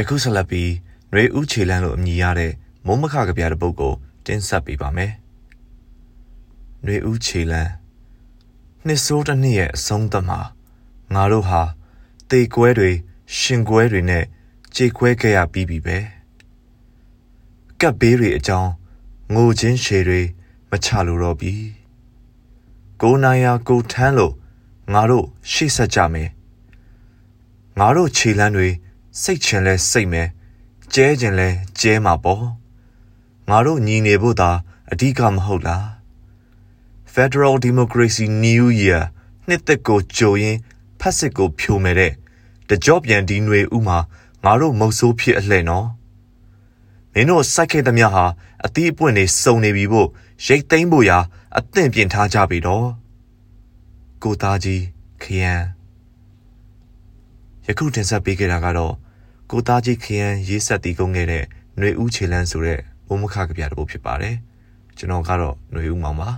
ယခုဆက်လက်ပြီးနှွေဦးခြေလန်းလို့အမည်ရတဲ့မုံမခကပြတဲ့ပုတ်ကိုတင်ဆက်ပေးပါမယ်။နှွေဦးခြေလန်းနှစ်ဆိုးတစ်နှစ်ရဲ့အဆုံးသတ်မှာငါတို့ဟာတေကွဲတွေရှင်ကွဲတွေနဲ့ကြေခွဲခဲ့ရပြီးပြီပဲ။ကပ်ဘေးတွေအကြောင်းငိုချင်းရှည်တွေမချလို့တော့ပြီ။ကိုနိုင်ယာကိုထမ်းလို့ငါတို့ရှေ့ဆက်ကြမယ်။ငါတို့ခြေလန်းတွေ စိတ်ချင်လဲစိတ်မယ်ကျဲချင်လဲကျဲမှာပေါ့ငါတို့ညီနေဖို့သာအဓိကမဟုတ်လား Federal Democracy New Year နှစ်သက်ကိုကြိုရင်ဖက်စစ်ကိုဖြိုမယ်တဲ့တကြော့ပြန်ဒီຫນွေဥမှာငါတို့မုတ်ဆိုးဖြစ်အလှဲ့နော်မင်းတို့စိုက်ခဲ့သမျှဟာအသီးအပွင့်တွေစုံနေပြီဖို့ရိတ်သိမ်းဖို့ရာအသင့်ပြင်ထားကြပြီတော့ကိုသားကြီးခရမ်း ယခုတင်ဆက်ပေးခဲ့တာကတော့ကိုသားကြီးခရမ်းရေးဆက်တီးကုန်ခဲ့တဲ့ຫນွေဦးခြေလန်းဆိုတဲ့ဘုံမခကပြတဲ့ဘုဖြစ်ပါတယ်ကျွန်တော်ကတော့ຫນွေဦးမောင်ပါ